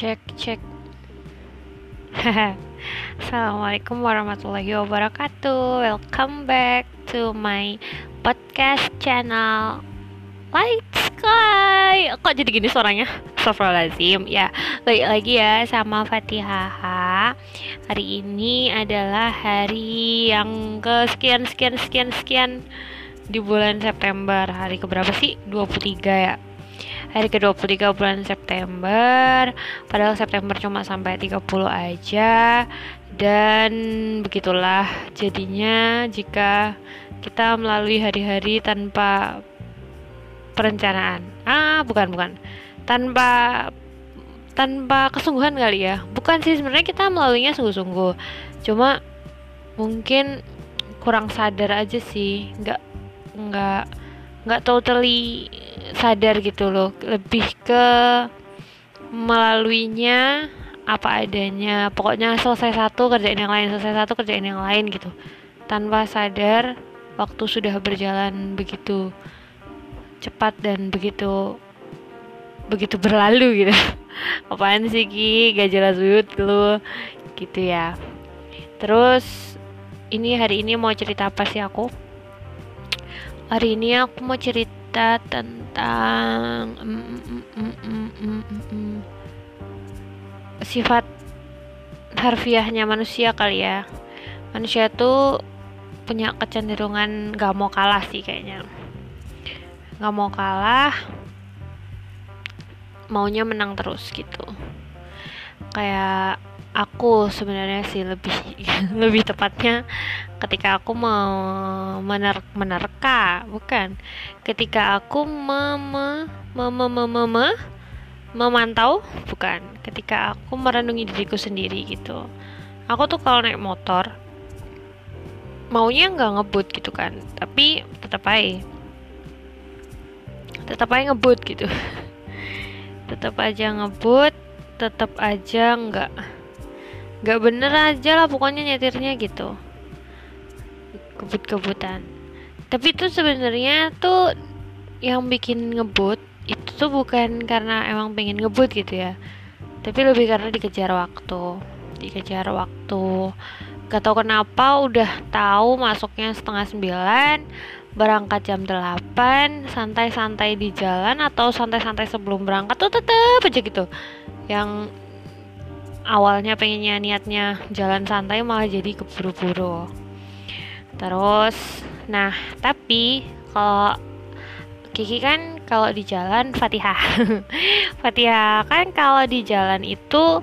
cek cek. Assalamualaikum warahmatullahi wabarakatuh. Welcome back to my podcast channel Light Sky. Kok jadi gini suaranya? Astagfirullahaladzim. Ya, balik lagi ya sama Fatihah Hari ini adalah hari yang ke sekian sekian sekian sekian Di bulan September. Hari keberapa sih? 23 ya hari ke-23 bulan September. Padahal September cuma sampai 30 aja. Dan begitulah jadinya jika kita melalui hari-hari tanpa perencanaan. Ah bukan bukan. Tanpa tanpa kesungguhan kali ya. Bukan sih sebenarnya kita melaluinya sungguh-sungguh. Cuma mungkin kurang sadar aja sih. Nggak nggak nggak totally sadar gitu loh. Lebih ke melaluinya apa adanya. Pokoknya selesai satu kerjain yang lain selesai satu kerjain yang lain gitu. Tanpa sadar waktu sudah berjalan begitu cepat dan begitu begitu berlalu gitu. Apaan sih Ki? Gak jelas banget lu. Gitu ya. Terus ini hari ini mau cerita apa sih aku? Hari ini aku mau cerita tentang mm, mm, mm, sifat harfiahnya manusia kali ya. Manusia tuh punya kecenderungan gak mau kalah sih kayaknya. Gak mau kalah maunya menang terus gitu. Kayak aku sebenarnya sih lebih lebih tepatnya ketika aku mau mener menerka bukan. Ketika aku mem mem mem mem memantau bukan. Ketika aku merenungi diriku sendiri gitu. Aku tuh kalau naik motor maunya nggak ngebut gitu kan. Tapi tetap aja tetap aja ngebut gitu. Tetap aja ngebut tetap aja nggak nggak bener aja lah pokoknya nyetirnya gitu. Kebut-kebutan. Tapi itu sebenarnya tuh yang bikin ngebut itu tuh bukan karena emang pengen ngebut gitu ya. Tapi lebih karena dikejar waktu. Dikejar waktu. Gak tau kenapa udah tahu masuknya setengah sembilan berangkat jam 8 santai-santai di jalan atau santai-santai sebelum berangkat tuh tetep aja gitu. Yang awalnya pengennya niatnya jalan santai malah jadi keburu-buru. Terus nah tapi kalau Kiki kan kalau di jalan Fatihah. Fatihah kan kalau di jalan itu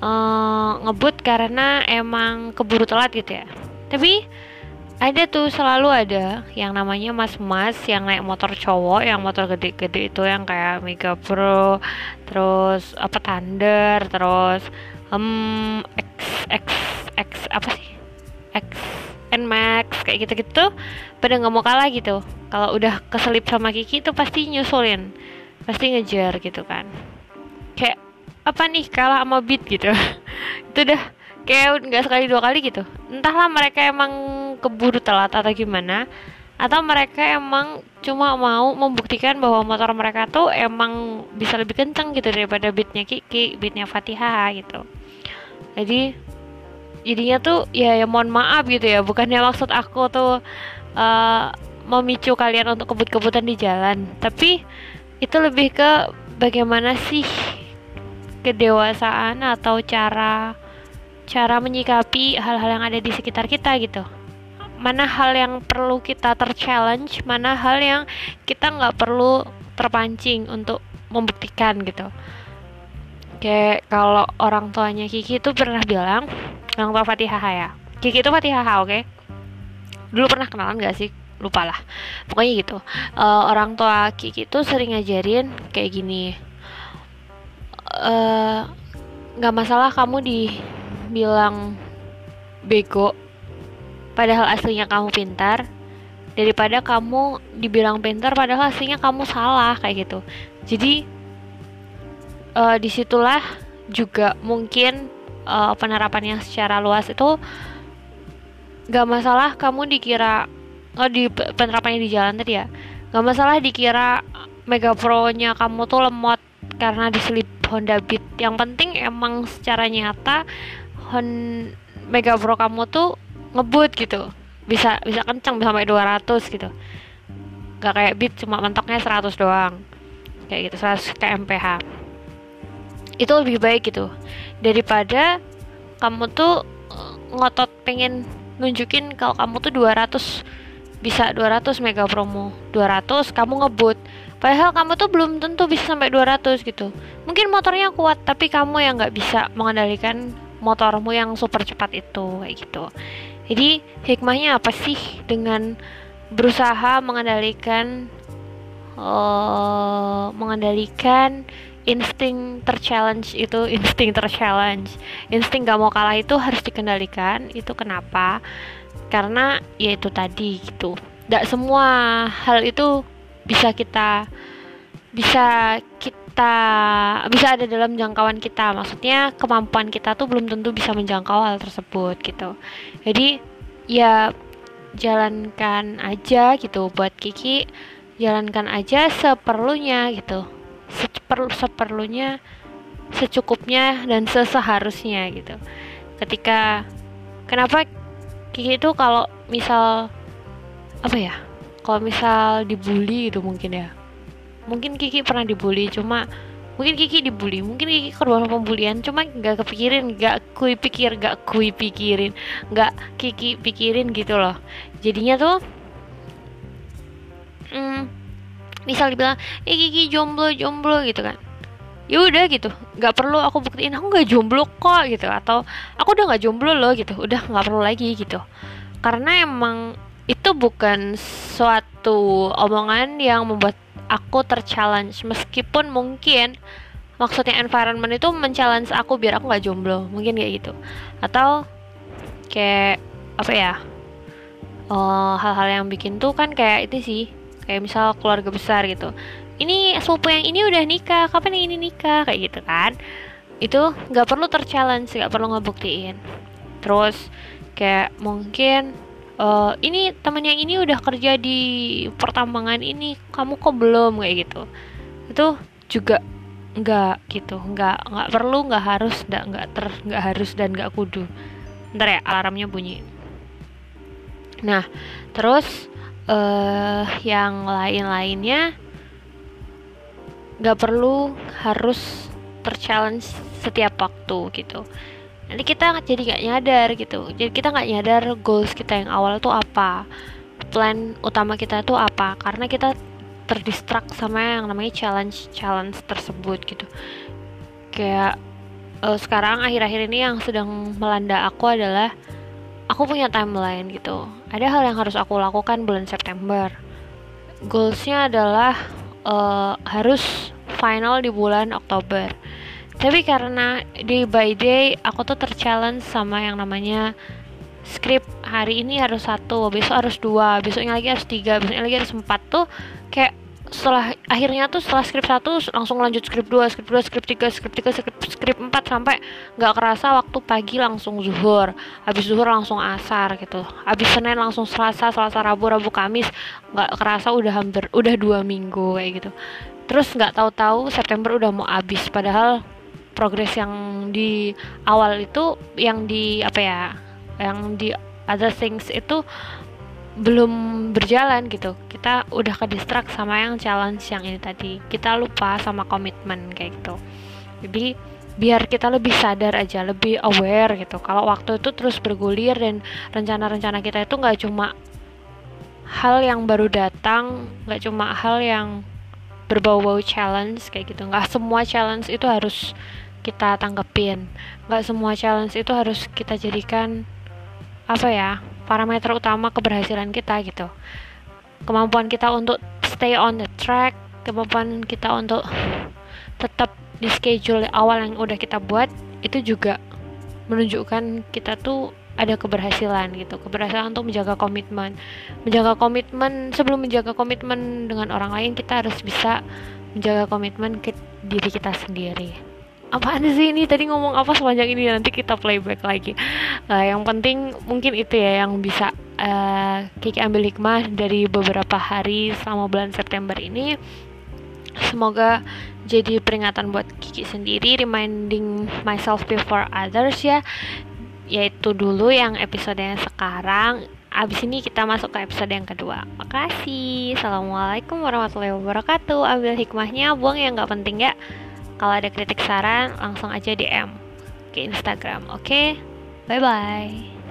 uh, ngebut karena emang keburu telat gitu ya. Tapi ada tuh selalu ada. Yang namanya mas-mas yang naik motor cowok yang motor gede-gede itu yang kayak Mega Pro terus apa Thunder terus um, X X X apa sih? X N Max kayak gitu-gitu pada nggak mau kalah gitu. Kalau udah keselip sama Kiki itu pasti nyusulin pasti ngejar gitu kan. Kayak apa nih kalah sama Beat? gitu. Itu udah kayak nggak sekali dua kali gitu. Entahlah mereka emang keburu telat atau gimana? Atau mereka emang cuma mau membuktikan bahwa motor mereka tuh emang bisa lebih kencang gitu daripada beatnya Kiki, beatnya Fatihah gitu. Jadi jadinya tuh ya ya mohon maaf gitu ya. Bukannya maksud aku tuh uh, memicu kalian untuk kebut-kebutan di jalan. Tapi itu lebih ke bagaimana sih kedewasaan atau cara cara menyikapi hal-hal yang ada di sekitar kita gitu mana hal yang perlu kita terchallenge mana hal yang kita nggak perlu terpancing untuk membuktikan gitu. Kayak kalau orang tuanya Kiki itu pernah bilang orang tua Fatihah ya? Kiki itu Fatihah oke? Okay? dulu pernah kenalan gak sih? Lupa lah. Pokoknya gitu. Uh, orang tua Kiki itu sering ngajarin kayak gini. Uh, nggak masalah kamu dibilang bego padahal aslinya kamu pintar daripada kamu dibilang pintar padahal aslinya kamu salah kayak gitu. Jadi uh, di situlah juga mungkin uh, penerapan yang secara luas itu gak masalah kamu dikira oh di penerapannya di jalan tadi ya gak masalah dikira Mega Pro nya kamu tuh lemot karena diselip Honda Beat. Yang penting emang secara nyata Hon Mega Pro kamu tuh ngebut gitu. Bisa bisa kenceng bisa sampai 200 gitu. Gak kayak Beat cuma mentoknya 100 doang. Kayak gitu 100 kmph itu lebih baik gitu. Daripada kamu tuh eh, ngotot pengen nunjukin kalau kamu tuh 200 bisa 200 mega promo. 200 kamu ngebut. Padahal kamu tuh belum tentu bisa sampai 200 gitu. Mungkin motornya kuat tapi kamu yang nggak bisa mengendalikan motormu yang super cepat itu kayak gitu jadi hikmahnya apa sih dengan berusaha mengendalikan uh, mengendalikan insting terchallenge itu insting terchallenge? Insting gak mau kalah itu harus dikendalikan. Itu kenapa? Karena ya itu tadi gitu. Tidak semua hal itu bisa kita bisa kita bisa ada dalam jangkauan kita. Maksudnya kemampuan kita tuh belum tentu bisa menjangkau hal tersebut gitu. Jadi ya jalankan aja gitu buat Kiki. Jalankan aja seperlunya gitu. Seperlu seperlunya secukupnya dan seseharusnya gitu. Ketika kenapa Kiki itu kalau misal apa ya? Kalau misal dibully itu mungkin ya mungkin Kiki pernah dibully cuma mungkin Kiki dibully mungkin Kiki korban pembulian cuma nggak kepikirin nggak kui pikir nggak kui pikirin nggak Kiki pikirin gitu loh. Jadinya tuh hmm, misal dibilang eh Kiki jomblo jomblo gitu kan. Ya udah gitu nggak perlu aku buktiin aku nggak jomblo kok gitu atau aku udah nggak jomblo loh gitu udah nggak perlu lagi gitu. Karena emang itu bukan suatu omongan yang membuat aku terchallenge. Meskipun mungkin maksudnya environment itu men-challenge aku biar aku nggak jomblo. Mungkin kayak gitu. Atau kayak apa ya eh, hal-hal yang bikin tuh kan kayak itu sih. Kayak misal keluarga besar gitu. Ini sepupu yang ini udah nikah kapan yang ini nikah? Kayak gitu kan. Itu nggak perlu terchallenge nggak perlu ngebuktiin. Terus kayak mungkin uh, ini temen yang ini udah kerja di pertambangan ini kamu kok belum? Kayak gitu. Itu juga nggak gitu nggak nggak perlu nggak harus nggak nggak ter nggak harus dan nggak kudu. Ntar ya alarmnya bunyi. Nah terus uh, yang lain-lainnya nggak perlu harus terchallenge setiap waktu gitu nanti kita jadi nggak nyadar gitu. Jadi kita nggak nyadar goals kita yang awal tuh apa. Plan utama kita tuh apa. Karena kita terdistrak sama yang namanya challenge challenge tersebut gitu. Kayak uh, sekarang akhir-akhir ini yang sedang melanda aku adalah aku punya timeline gitu. Ada hal yang harus aku lakukan bulan September. Goalsnya adalah uh, harus final di bulan Oktober tapi karena day by day aku tuh terchallenge sama yang namanya script. Hari ini harus satu besok harus dua besoknya lagi harus tiga besoknya lagi harus empat tuh kayak setelah akhirnya tuh setelah skrip satu langsung lanjut skrip dua skrip dua skrip tiga skrip tiga skrip skrip empat sampai nggak kerasa waktu pagi langsung zuhur. Habis zuhur langsung asar gitu. Habis senin langsung selasa selasa rabu rabu kamis nggak kerasa udah hampir udah dua minggu kayak gitu. Terus nggak tahu-tahu September udah mau habis padahal progres yang di awal itu yang di apa ya yang di other things itu belum berjalan gitu. Kita udah ke distrak sama yang challenge yang ini tadi. Kita lupa sama komitmen kayak gitu. Jadi biar kita lebih sadar aja lebih aware gitu. Kalau waktu itu terus bergulir dan rencana-rencana kita itu nggak cuma hal yang baru datang nggak cuma hal yang berbau-bau challenge kayak gitu. Nggak semua challenge itu harus kita tanggepin. Nggak semua challenge itu harus kita jadikan apa ya parameter utama keberhasilan kita gitu. Kemampuan kita untuk stay on the track kemampuan kita untuk tetap di schedule awal yang udah kita buat itu juga menunjukkan kita tuh ada keberhasilan gitu. Keberhasilan untuk menjaga komitmen. Menjaga komitmen sebelum menjaga komitmen dengan orang lain kita harus bisa menjaga komitmen ke diri kita sendiri apaan sih ini? Tadi ngomong apa sepanjang ini? Nanti kita playback lagi. Uh, yang penting mungkin itu ya yang bisa uh, Kiki ambil hikmah dari beberapa hari selama bulan September ini. Semoga jadi peringatan buat Kiki sendiri reminding myself before others ya. Yaitu dulu yang episode yang sekarang. Abis ini kita masuk ke episode yang kedua. Makasih. Assalamualaikum warahmatullahi wabarakatuh. Ambil hikmahnya buang yang nggak penting ya kalau ada kritik saran langsung aja DM ke Instagram oke okay? bye bye